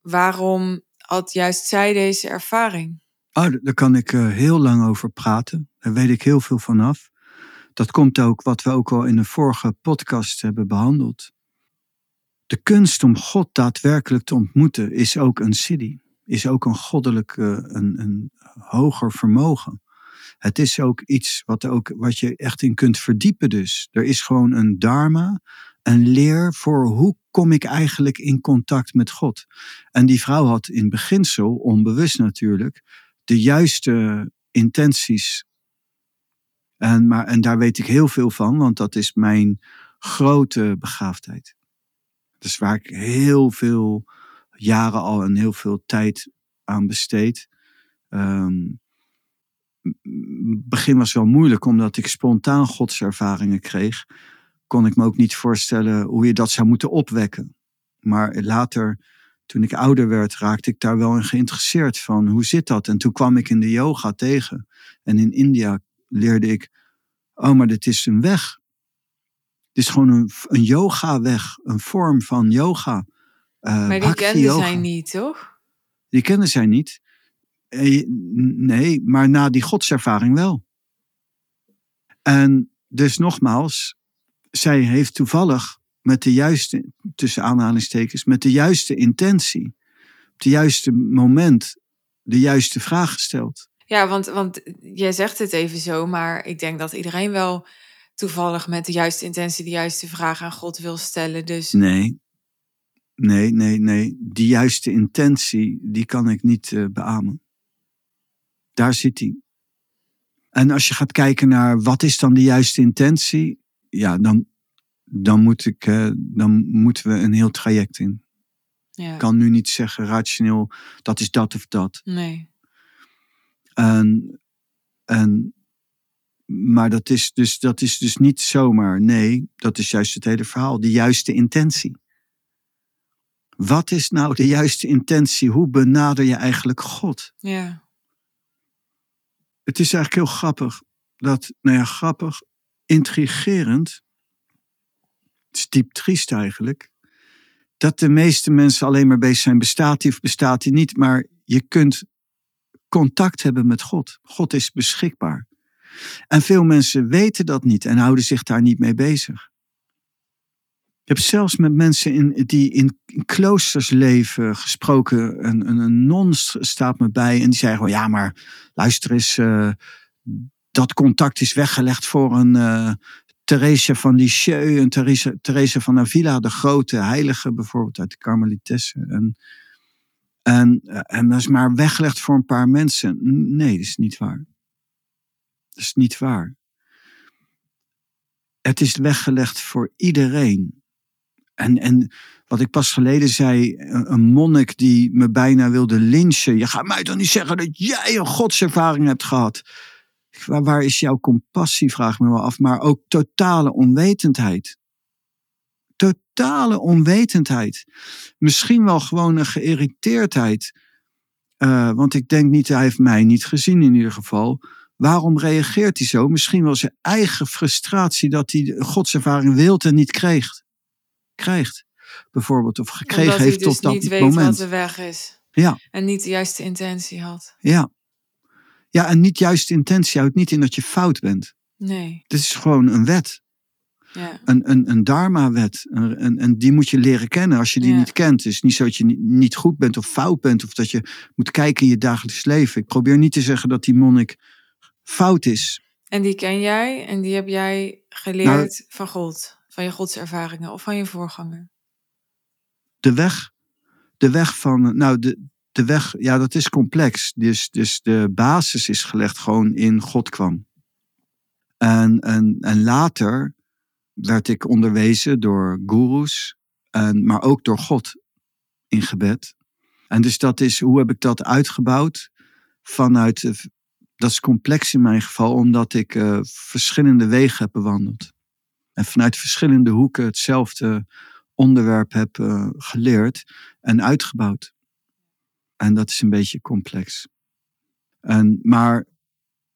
Waarom had juist zij deze ervaring? Oh, daar- kan ik eh, heel lang over praten. Daar weet ik heel veel van af. Dat komt ook wat we ook al in een vorige podcast hebben behandeld. De kunst om God daadwerkelijk te ontmoeten is ook een siddhi. Is ook een goddelijk, eh, een, een hoger vermogen. Het is ook iets wat, ook, wat je echt in kunt verdiepen dus. Er is gewoon een dharma, een leer voor hoe kom ik eigenlijk in contact met God. En die vrouw had in beginsel, onbewust natuurlijk, de juiste intenties. En, maar, en daar weet ik heel veel van, want dat is mijn grote begaafdheid. Dus waar ik heel veel jaren al en heel veel tijd aan besteed. Ehm, het begin was wel moeilijk, omdat ik spontaan godservaringen kreeg. Kon ik me ook niet voorstellen hoe je dat zou moeten opwekken. Maar later, toen ik ouder werd, raakte ik daar wel in geïnteresseerd van. Hoe zit dat? En toen kwam ik in de yoga tegen. En in India leerde ik, oh, maar dit is een weg. Het is gewoon een, een yoga-weg, een vorm van yoga. Uh, maar die kenden yoga. zij niet, toch? Die kenden zij niet. Eh, Nee, maar na die godservaring wel. En dus nogmaals, zij heeft toevallig met de juiste, tussen aanhalingstekens, met de juiste intentie, op het juiste moment, de juiste vraag gesteld. Ja, want, want jij zegt het even zo, maar ik denk dat iedereen wel toevallig met de juiste intentie de juiste vraag aan God wil stellen. Dus Nee, nee, nee, nee. Die juiste intentie, die kan ik niet uh, beamen. Daar zit hij. En als je gaat kijken naar wat is dan de juiste intentie, ja, dan, dan, moet ik, uh, dan moeten we een heel traject in. ja. Ik kan nu niet zeggen rationeel, dat is dat of dat. Nee. En, en, maar dat is, dus, dat is dus niet zomaar. Nee, dat is juist het hele verhaal. De juiste intentie. Wat is nou de juiste intentie? Hoe benader je eigenlijk God? Ja. Het is eigenlijk heel grappig. Dat, nou ja, grappig, intrigerend. Het is diep triest eigenlijk. Dat de meeste mensen alleen maar bezig zijn, bestaat hij of bestaat hij niet. Maar je kunt contact hebben met God. God is beschikbaar. En veel mensen weten dat niet en houden zich daar niet mee bezig. Ik heb zelfs met mensen in, die in, kloosters leven gesproken. Een, een, een non staat me bij en die zei gewoon: Ja, maar luister eens, uh, dat contact is weggelegd voor een uh, Theresia van Lisieux, een Theresia, Theresia van Avila, de grote heilige bijvoorbeeld uit de Karmelitessen. En, en, en dat is maar weggelegd voor een paar mensen. Nee, dat is niet waar. Dat is niet waar. Het is weggelegd voor iedereen En, en wat ik pas geleden zei, een, monnik die me bijna wilde lynchen. Je gaat mij toch niet zeggen dat jij een godservaring hebt gehad? Waar, waar is jouw compassie, vraag ik me wel af. Maar ook totale onwetendheid. Totale onwetendheid. Misschien wel gewoon een geïrriteerdheid. Eh, want ik denk niet, hij heeft mij niet gezien in ieder geval. Waarom reageert hij zo? Misschien wel zijn eigen frustratie dat hij de godservaring wilt en niet kreeg. Krijgt. Bijvoorbeeld, of gekregen heeft dus tot dat niet weet moment. wat de weg is. Ja, En niet de juiste intentie had. ja. Ja, en niet juist de intentie houdt niet in dat je fout bent. Nee. Dit is gewoon een wet. Ja. Een, een, een dharma-wet. En, die moet je leren kennen als je die Ja. niet kent. Het is niet zo dat je ni- niet goed bent of fout bent. Of dat je moet kijken in je dagelijks leven. Ik probeer niet te zeggen dat die monnik fout is. En die ken jij en die heb jij geleerd Nou- van God. Van je godservaringen of van je voorganger. De weg, de weg van, nou, de, de weg, ja, dat is complex. Dus, dus de basis is gelegd gewoon in God kwam. En, en, en later werd ik onderwezen door goeroes, en, maar ook door God in gebed. En dus dat is, hoe heb ik dat uitgebouwd? Vanuit, eh, dat is complex in mijn geval, omdat ik eh, verschillende wegen heb bewandeld. En vanuit verschillende hoeken hetzelfde onderwerp heb eh, geleerd en uitgebouwd. En dat is een beetje complex. En, maar,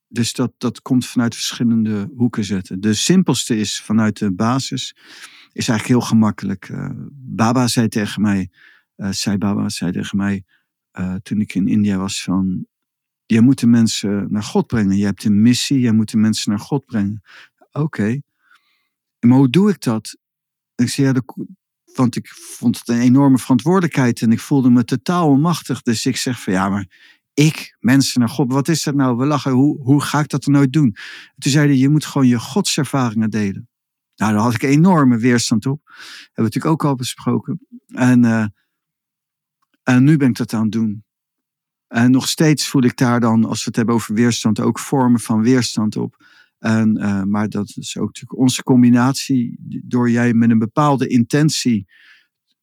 dus dat, dat komt vanuit verschillende hoeken zetten. De simpelste is vanuit de basis, is eigenlijk heel gemakkelijk. Eh, Baba zei tegen mij, eh Sai Baba zei tegen mij, eh, toen ik in India was van, je moet de mensen naar God brengen. Je hebt een missie, je moet de mensen naar God brengen. Oké, maar hoe doe ik dat? Ik zei, ja, want ik vond het een enorme verantwoordelijkheid en ik voelde me totaal onmachtig. Dus ik zeg van ja, maar ik, mensen naar God, wat is dat nou? We lachen, hoe, hoe ga ik dat dan nooit doen? Toen zeiden je moet gewoon je godservaringen delen. Nou, daar had ik enorme weerstand op. Hebben we natuurlijk ook al besproken. En, eh, en nu ben ik dat aan het doen. En nog steeds voel ik daar dan, als we het hebben over weerstand, ook vormen van weerstand op. En, uh, maar dat is ook natuurlijk onze combinatie. Door jij met een bepaalde intentie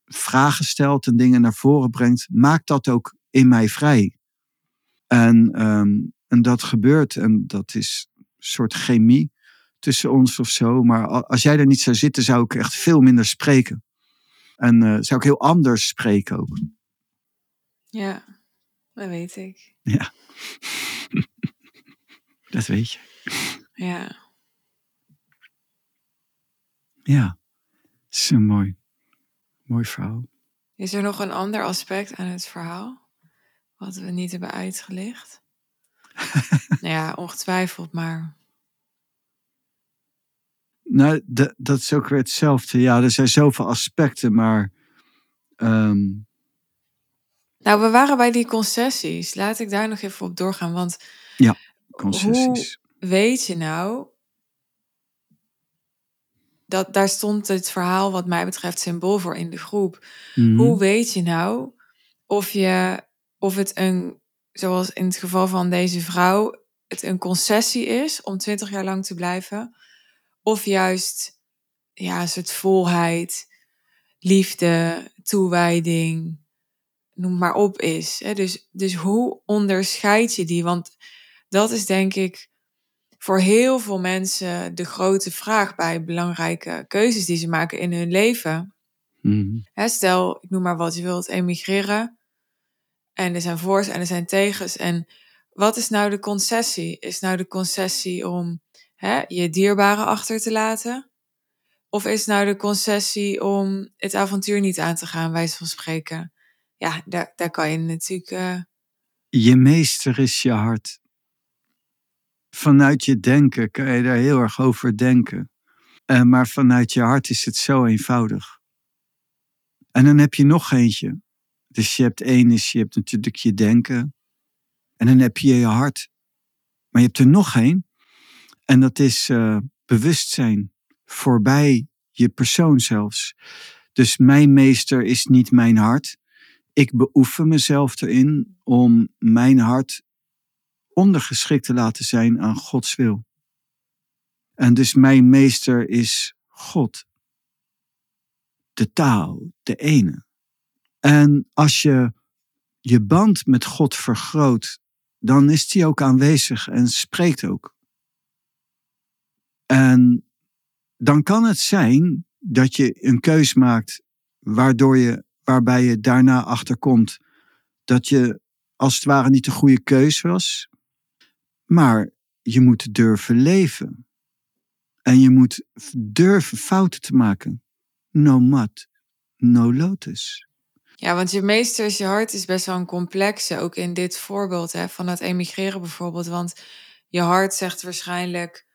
vragen stelt en dingen naar voren brengt, maakt dat ook in mij vrij. En, um, en dat gebeurt en dat is een soort chemie tussen ons of zo. Maar als jij er niet zou zitten, zou ik echt veel minder spreken. En uh, zou ik heel anders spreken ook. Ja, dat weet ik. Ja. *laughs* dat weet je. Ja. Ja, dat is een mooi, mooi verhaal. Is er nog een ander aspect aan het verhaal? Wat we niet hebben uitgelicht? *laughs* nou ja, ongetwijfeld, maar. Nou, dat, dat is ook weer hetzelfde. Ja, er zijn zoveel aspecten, maar. Um... Nou, we waren bij die concessies. Laat ik daar nog even op doorgaan. Want. Ja, concessies. Weet je nou dat daar stond het verhaal wat mij betreft symbool voor in de groep. Mhm. Hoe weet je nou of je of het een zoals in het geval van deze vrouw het een concessie is om twintig jaar lang te blijven of juist ja een soort volheid, liefde, toewijding, noem maar op is. Dus dus hoe onderscheid je die? Want dat is denk ik voor heel veel mensen de grote vraag bij belangrijke keuzes die ze maken in hun leven. Mm. He, stel, ik noem maar wat, je wilt emigreren. En er zijn voor's en er zijn tegens. En wat is nou de concessie? Is nou de concessie om hè, je dierbaren achter te laten? Of is nou de concessie om het avontuur niet aan te gaan, wijze van spreken? Ja, daar, daar kan je natuurlijk. Uh... Je meester is je hart vanuit je denken kan je daar heel erg over denken. Uh, maar vanuit je hart is het zo eenvoudig. En dan heb je nog eentje. Dus je hebt één je hebt natuurlijk je denken. En dan heb je je hart. Maar je hebt er nog één. En dat is uh, bewustzijn. Voorbij je persoon zelfs. Dus mijn meester is niet mijn hart. Ik beoefen mezelf erin om mijn hart ondergeschikt te laten zijn aan Gods wil. En dus mijn meester is God. de taal, de ene. En als je je band met God vergroot, dan is die ook aanwezig en spreekt ook. En dan kan het zijn dat je een keus maakt waardoor je, waarbij je daarna achterkomt dat je als het ware niet de goede keus was. Maar je moet durven leven. En je moet durven fouten te maken. No mud, no lotus. Ja, want je meester is je hart is best wel een complexe, ook in dit voorbeeld hè, van het emigreren bijvoorbeeld. Want je hart zegt waarschijnlijk,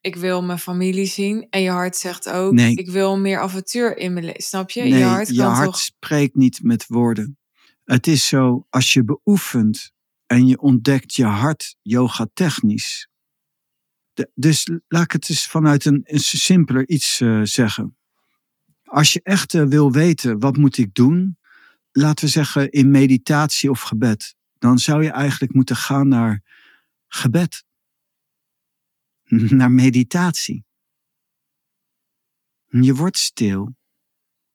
ik wil mijn familie zien. En je hart zegt ook, Nee. ik wil meer avontuur in mijn leven. Snap je? Nee, je hart je hart toch... spreekt niet met woorden. Het is zo, als je beoefent en je ontdekt je hart yoga technisch. Dus laat ik het eens vanuit een, een simpeler iets eh, zeggen. Als je echt eh, wil weten, wat moet ik doen? Laten we zeggen in meditatie of gebed. Dan zou je eigenlijk moeten gaan naar gebed. Naar meditatie. Je wordt stil.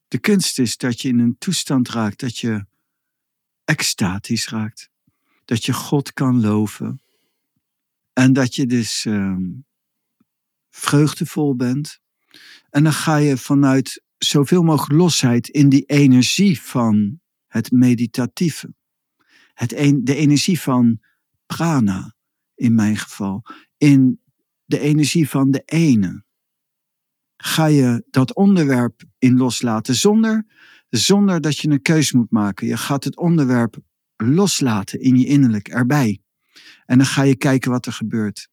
De kunst is dat je in een toestand raakt dat je extatisch raakt. Dat je God kan loven. En dat je dus ehm, vreugdevol bent. En dan ga je vanuit zoveel mogelijk losheid in die energie van het meditatieve. Het de energie van prana, in mijn geval. In de energie van de ene ga je dat onderwerp in loslaten zonder, zonder dat je een keus moet maken. Je gaat het onderwerp loslaten in je innerlijk erbij. En dan ga je kijken wat er gebeurt.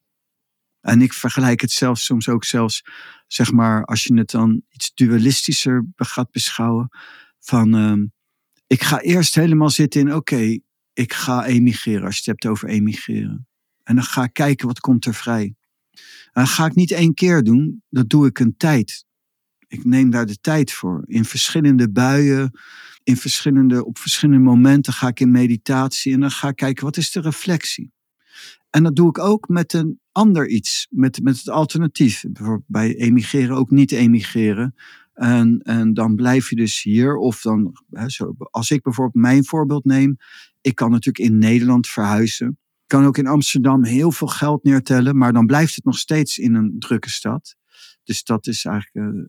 En ik vergelijk het zelfs soms ook zelfs, zeg maar, als je het dan iets dualistischer gaat beschouwen. Van, ehm, ik ga eerst helemaal zitten in, oké, ik ga emigreren, als je het hebt over emigreren. En dan ga ik kijken wat komt er vrij. En dat ga ik niet één keer doen, dat doe ik een tijd. Ik neem daar de tijd voor. In verschillende buien, in verschillende, op verschillende momenten ga ik in meditatie en dan ga ik kijken wat is de reflectie. En dat doe ik ook met een ander iets, met, met het alternatief. Bijvoorbeeld bij emigreren ook niet emigreren. En, en dan blijf je dus hier. Of dan, hè, zo, als ik bijvoorbeeld mijn voorbeeld neem. Ik kan natuurlijk in Nederland verhuizen. Ik kan ook in Amsterdam heel veel geld neertellen. Maar dan blijft het nog steeds in een drukke stad. Dus dat is eigenlijk. eh,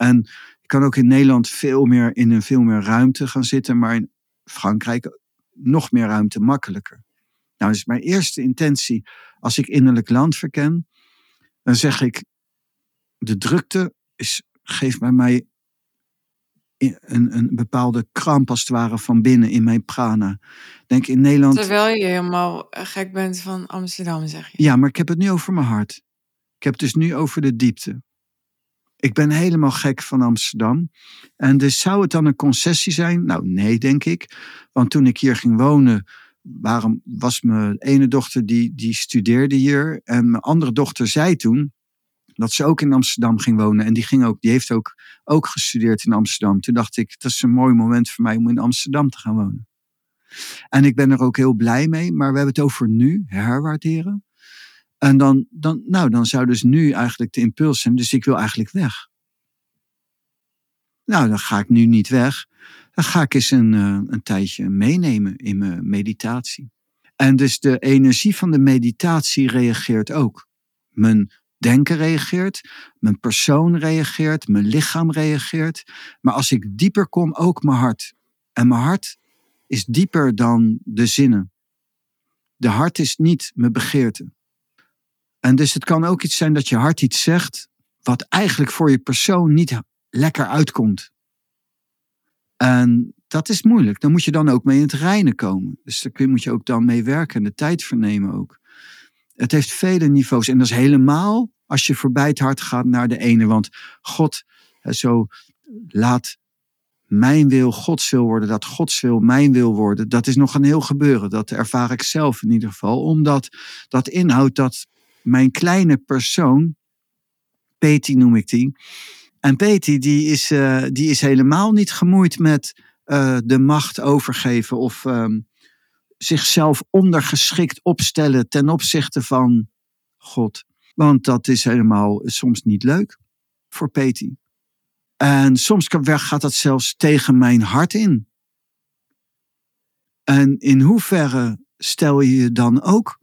en ik kan ook in Nederland veel meer in een veel meer ruimte gaan zitten. Maar in Frankrijk nog meer ruimte, makkelijker. Nou, dus mijn eerste intentie als ik innerlijk land verken, dan zeg ik, de drukte is, geeft bij mij een, een bepaalde kramp als het ware van binnen in mijn prana. Denk in Nederland, Terwijl je helemaal gek bent van Amsterdam, zeg je. ja, maar ik heb het nu over mijn hart. Ik heb het dus nu over de diepte. Ik ben helemaal gek van Amsterdam. En dus zou het dan een concessie zijn? Nou, nee, denk ik. Want toen ik hier ging wonen, waarom was mijn ene dochter die, die studeerde hier. En mijn andere dochter zei toen dat ze ook in Amsterdam ging wonen. En die, ging ook, die heeft ook, ook gestudeerd in Amsterdam. Toen dacht ik, dat is een mooi moment voor mij om in Amsterdam te gaan wonen. En ik ben er ook heel blij mee. Maar we hebben het over nu, herwaarderen. En dan, dan, nou, dan zou dus nu eigenlijk de impuls zijn. Dus ik wil eigenlijk weg. Nou, dan ga ik nu niet weg. Dan ga ik eens een, eh, een tijdje meenemen in mijn meditatie. En dus de energie van de meditatie reageert ook. Mijn denken reageert, mijn persoon reageert, mijn lichaam reageert. Maar als ik dieper kom, ook mijn hart. En mijn hart is dieper dan de zinnen. De hart is niet mijn begeerte. En dus het kan ook iets zijn dat je hart iets zegt, wat eigenlijk voor je persoon niet lekker uitkomt. En dat is moeilijk. Daar moet je dan ook mee in het reinen komen. Dus daar moet je ook dan mee werken en de tijd vernemen ook. Het heeft vele niveaus. En dat is helemaal als je voorbij het hart gaat naar de ene. Want God, zo laat mijn wil Gods wil worden, dat Gods wil mijn wil worden. Dat is nog een heel gebeuren. Dat ervaar ik zelf in ieder geval. Omdat dat inhoudt dat mijn kleine persoon, Peti noem ik die. En Peti die is, eh, die is helemaal niet gemoeid met eh, de macht overgeven of ehm, zichzelf ondergeschikt opstellen ten opzichte van God. Want dat is helemaal soms niet leuk voor Peti. En soms gaat dat zelfs tegen mijn hart in. En in hoeverre stel je je dan ook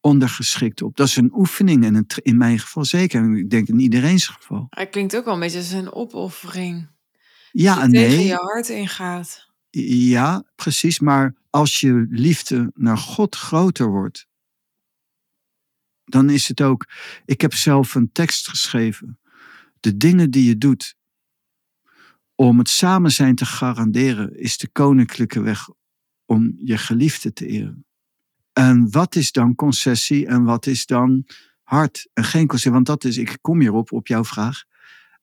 ondergeschikt op? Dat is een oefening en in mijn geval zeker. En ik denk in iedereen's geval. Hij klinkt ook wel een beetje als een opoffering. Ja nee. tegen je hart ingaat. Ja, precies. Maar als je liefde naar God groter wordt, dan is het ook. Ik heb zelf een tekst geschreven. De dingen die je doet om het samen zijn te garanderen, is de koninklijke weg om je geliefde te eren. En wat is dan concessie en wat is dan hart? En geen concessie, want dat is, ik kom hierop, op jouw vraag.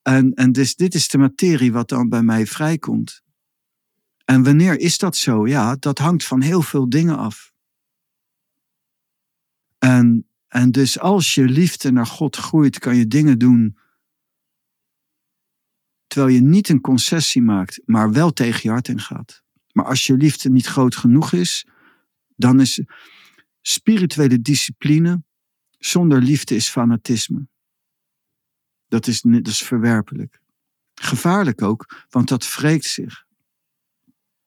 En, en dus dit is de materie wat dan bij mij vrijkomt. En wanneer is dat zo? Ja, dat hangt van heel veel dingen af. En, en dus als je liefde naar God groeit, kan je dingen doen terwijl je niet een concessie maakt, maar wel tegen je hart ingaat. Maar als je liefde niet groot genoeg is, dan is spirituele discipline zonder liefde is fanatisme. Dat is, dat is verwerpelijk. Gevaarlijk ook, want dat wreekt zich.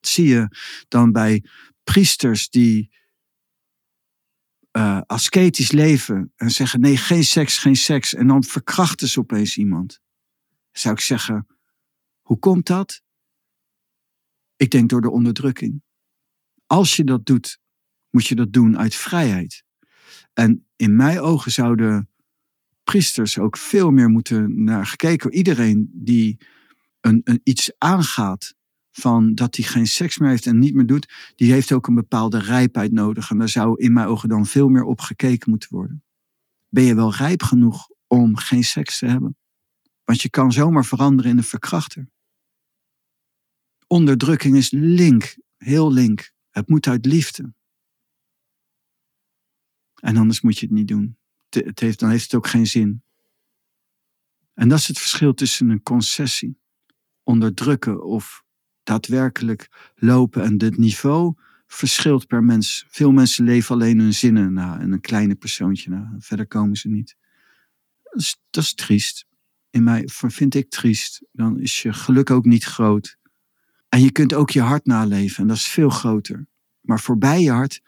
Zie je dan bij priesters die uh, leven en zeggen: nee, geen seks, geen seks. En dan verkrachten ze opeens iemand. Zou ik zeggen: hoe komt dat? Ik denk door de onderdrukking. Als je dat doet, moet je dat doen uit vrijheid. En in mijn ogen zouden priesters ook veel meer moeten naar gekeken. Iedereen die een, een, iets aangaat van dat hij geen seks meer heeft en niet meer doet, die heeft ook een bepaalde rijpheid nodig. En daar zou in mijn ogen dan veel meer op gekeken moeten worden. Ben je wel rijp genoeg om geen seks te hebben? Want je kan zomaar veranderen in een verkrachter. Onderdrukking is link, heel link. Het moet uit liefde. En anders moet je het niet doen. Het heeft, dan heeft het ook geen zin. En dat is het verschil tussen een concessie, onderdrukken of daadwerkelijk lopen. En het niveau verschilt per mens. Veel mensen leven alleen hun zinnen na en een kleine persoontje na. Verder komen ze niet. Dat is, dat is triest. In mij vind ik triest. Dan is je geluk ook niet groot. En je kunt ook je hart naleven en dat is veel groter. Maar voorbij je hart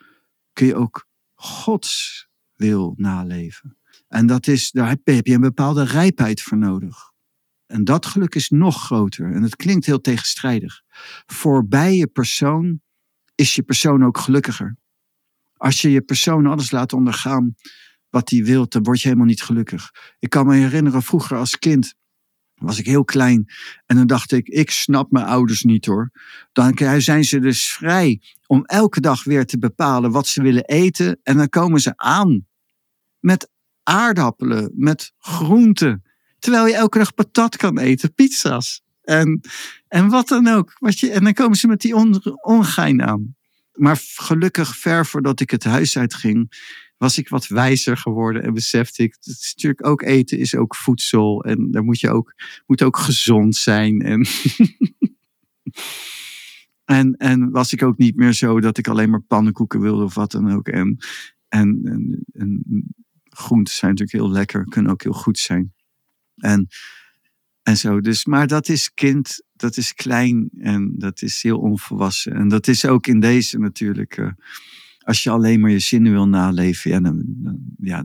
kun je ook Gods wil naleven. En dat is, daar heb je een bepaalde rijpheid voor nodig. En dat geluk is nog groter. En het klinkt heel tegenstrijdig. Voorbij je persoon is je persoon ook gelukkiger. Als je je persoon alles laat ondergaan wat hij wil, dan word je helemaal niet gelukkig. Ik kan me herinneren vroeger als kind was ik heel klein. En dan dacht ik, ik snap mijn ouders niet hoor. Dan zijn ze dus vrij om elke dag weer te bepalen wat ze willen eten. En dan komen ze aan met aardappelen, met groenten. Terwijl je elke dag patat kan eten, pizza's. En, en wat dan ook. Wat je, en dan komen ze met die on, ongein aan. Maar gelukkig ver voordat ik het huis uitging, was ik wat wijzer geworden en besefte ik, dat is natuurlijk ook eten is ook voedsel en daar moet je ook, moet ook gezond zijn. En, *laughs* en, en was ik ook niet meer zo dat ik alleen maar pannenkoeken wilde of wat dan ook. En, en, en, en groenten zijn natuurlijk heel lekker, kunnen ook heel goed zijn. En, en zo, dus, maar dat is kind, dat is klein en dat is heel onvolwassen. En dat is ook in deze natuurlijk. Uh, als je alleen maar je zinnen wil naleven, ja, ja,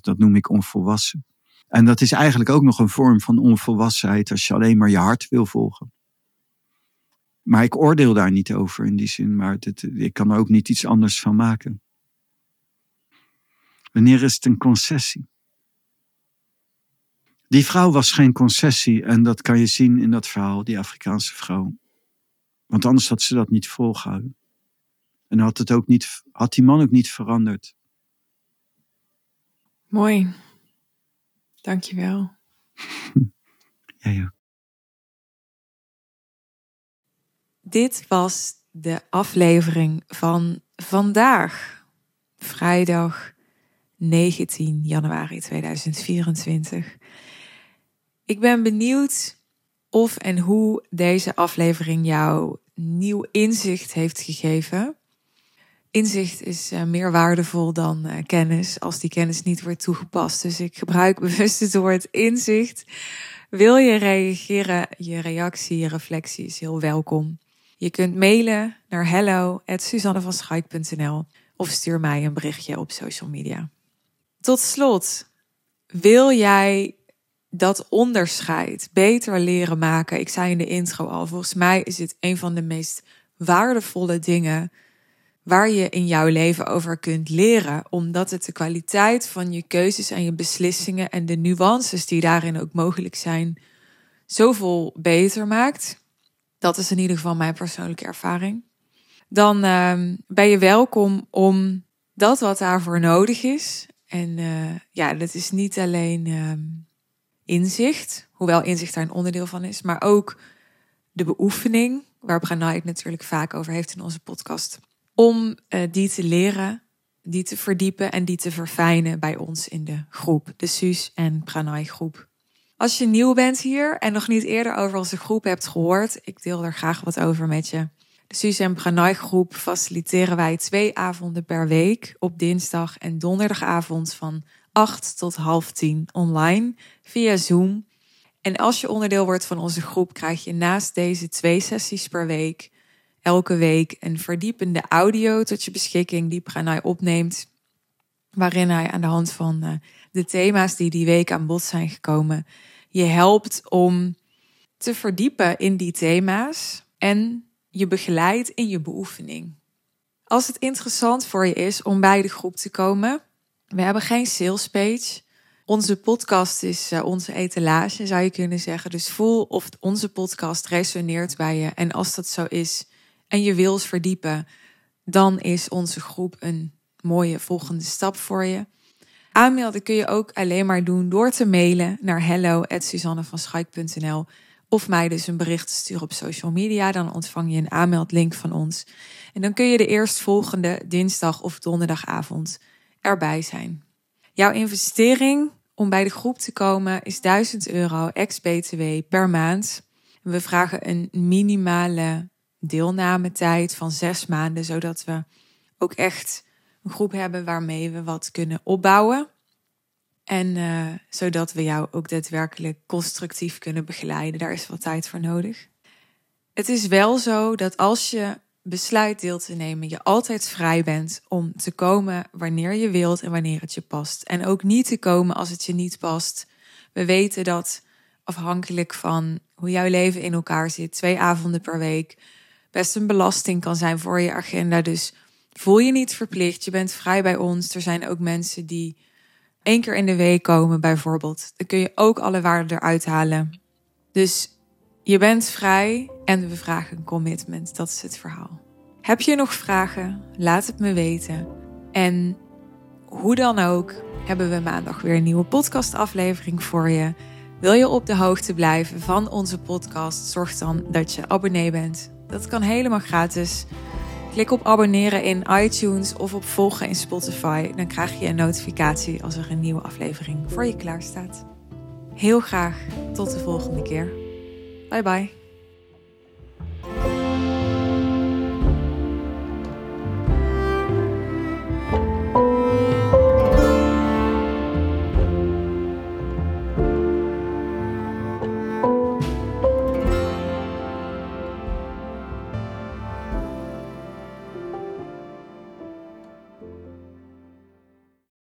dat noem ik onvolwassen. En dat is eigenlijk ook nog een vorm van onvolwassenheid als je alleen maar je hart wil volgen. Maar ik oordeel daar niet over in die zin, maar ik kan er ook niet iets anders van maken. Wanneer is het een concessie? Die vrouw was geen concessie en dat kan je zien in dat verhaal, die Afrikaanse vrouw. Want anders had ze dat niet volgehouden. En had, het ook niet, had die man ook niet veranderd. Mooi. Dankjewel. *laughs* ja, ja. Dit was de aflevering van vandaag, vrijdag 19 januari 2024. Ik ben benieuwd of en hoe deze aflevering jou nieuw inzicht heeft gegeven. Inzicht is uh, meer waardevol dan uh, kennis als die kennis niet wordt toegepast. Dus ik gebruik *laughs* bewust het woord inzicht. Wil je reageren? Je reactie, je reflectie is heel welkom. Je kunt mailen naar hello@suzannevanschaik.nl of stuur mij een berichtje op social media. Tot slot, wil jij dat onderscheid beter leren maken? Ik zei in de intro al, volgens mij is het een van de meest waardevolle dingen waar je in jouw leven over kunt leren, omdat het de kwaliteit van je keuzes en je beslissingen en de nuances die daarin ook mogelijk zijn, zoveel beter maakt. Dat is in ieder geval mijn persoonlijke ervaring. Dan uh, ben je welkom om dat wat daarvoor nodig is. En uh, ja, dat is niet alleen uh, inzicht, hoewel inzicht daar een onderdeel van is, maar ook de beoefening, waar Pranay het natuurlijk vaak over heeft in onze podcast om uh, die te leren, die te verdiepen en die te verfijnen bij ons in de groep, de SUS en Pranay groep. Als je nieuw bent hier en nog niet eerder over onze groep hebt gehoord, ik deel er graag wat over met je. De SUS en Pranay groep faciliteren wij twee avonden per week op dinsdag en donderdagavond van 8 tot half 10 online via Zoom. En als je onderdeel wordt van onze groep, krijg je naast deze twee sessies per week elke week een verdiepende audio tot je beschikking die Pranay opneemt. Waarin hij aan de hand van eh, de thema's die die week aan bod zijn gekomen, je helpt om te verdiepen in die thema's en je begeleidt in je beoefening. Als het interessant voor je is om bij de groep te komen, we hebben geen sales page. Onze podcast is uh, onze etalage, zou je kunnen zeggen. Dus voel of onze podcast resoneert bij je. En als dat zo is, en je wils verdiepen, dan is onze groep een mooie volgende stap voor je. Aanmelden kun je ook alleen maar doen door te mailen naar hello@suzannevanschaik.nl of mij dus een bericht te sturen op social media. Dan ontvang je een aanmeldlink van ons. En dan kun je de eerstvolgende dinsdag of donderdagavond erbij zijn. Jouw investering om bij de groep te komen is 1000 euro ex-BTW per maand. We vragen een minimale deelnametijd van zes maanden, zodat we ook echt een groep hebben waarmee we wat kunnen opbouwen. En uh, zodat we jou ook daadwerkelijk constructief kunnen begeleiden. Daar is wat tijd voor nodig. Het is wel zo dat als je besluit deel te nemen, je altijd vrij bent om te komen wanneer je wilt en wanneer het je past. En ook niet te komen als het je niet past. We weten dat afhankelijk van hoe jouw leven in elkaar zit, twee avonden per week, best een belasting kan zijn voor je agenda. Dus voel je niet verplicht. Je bent vrij bij ons. Er zijn ook mensen die één keer in de week komen, bijvoorbeeld. Dan kun je ook alle waarden eruit halen. Dus je bent vrij en we vragen een commitment. Dat is het verhaal. Heb je nog vragen? Laat het me weten. En hoe dan ook, hebben we maandag weer een nieuwe podcastaflevering voor je. Wil je op de hoogte blijven van onze podcast? Zorg dan dat je abonnee bent dat kan helemaal gratis. Klik op abonneren in iTunes of op volgen in Spotify. Dan krijg je een notificatie als er een nieuwe aflevering voor je klaar staat. Heel graag tot de volgende keer. Bye bye.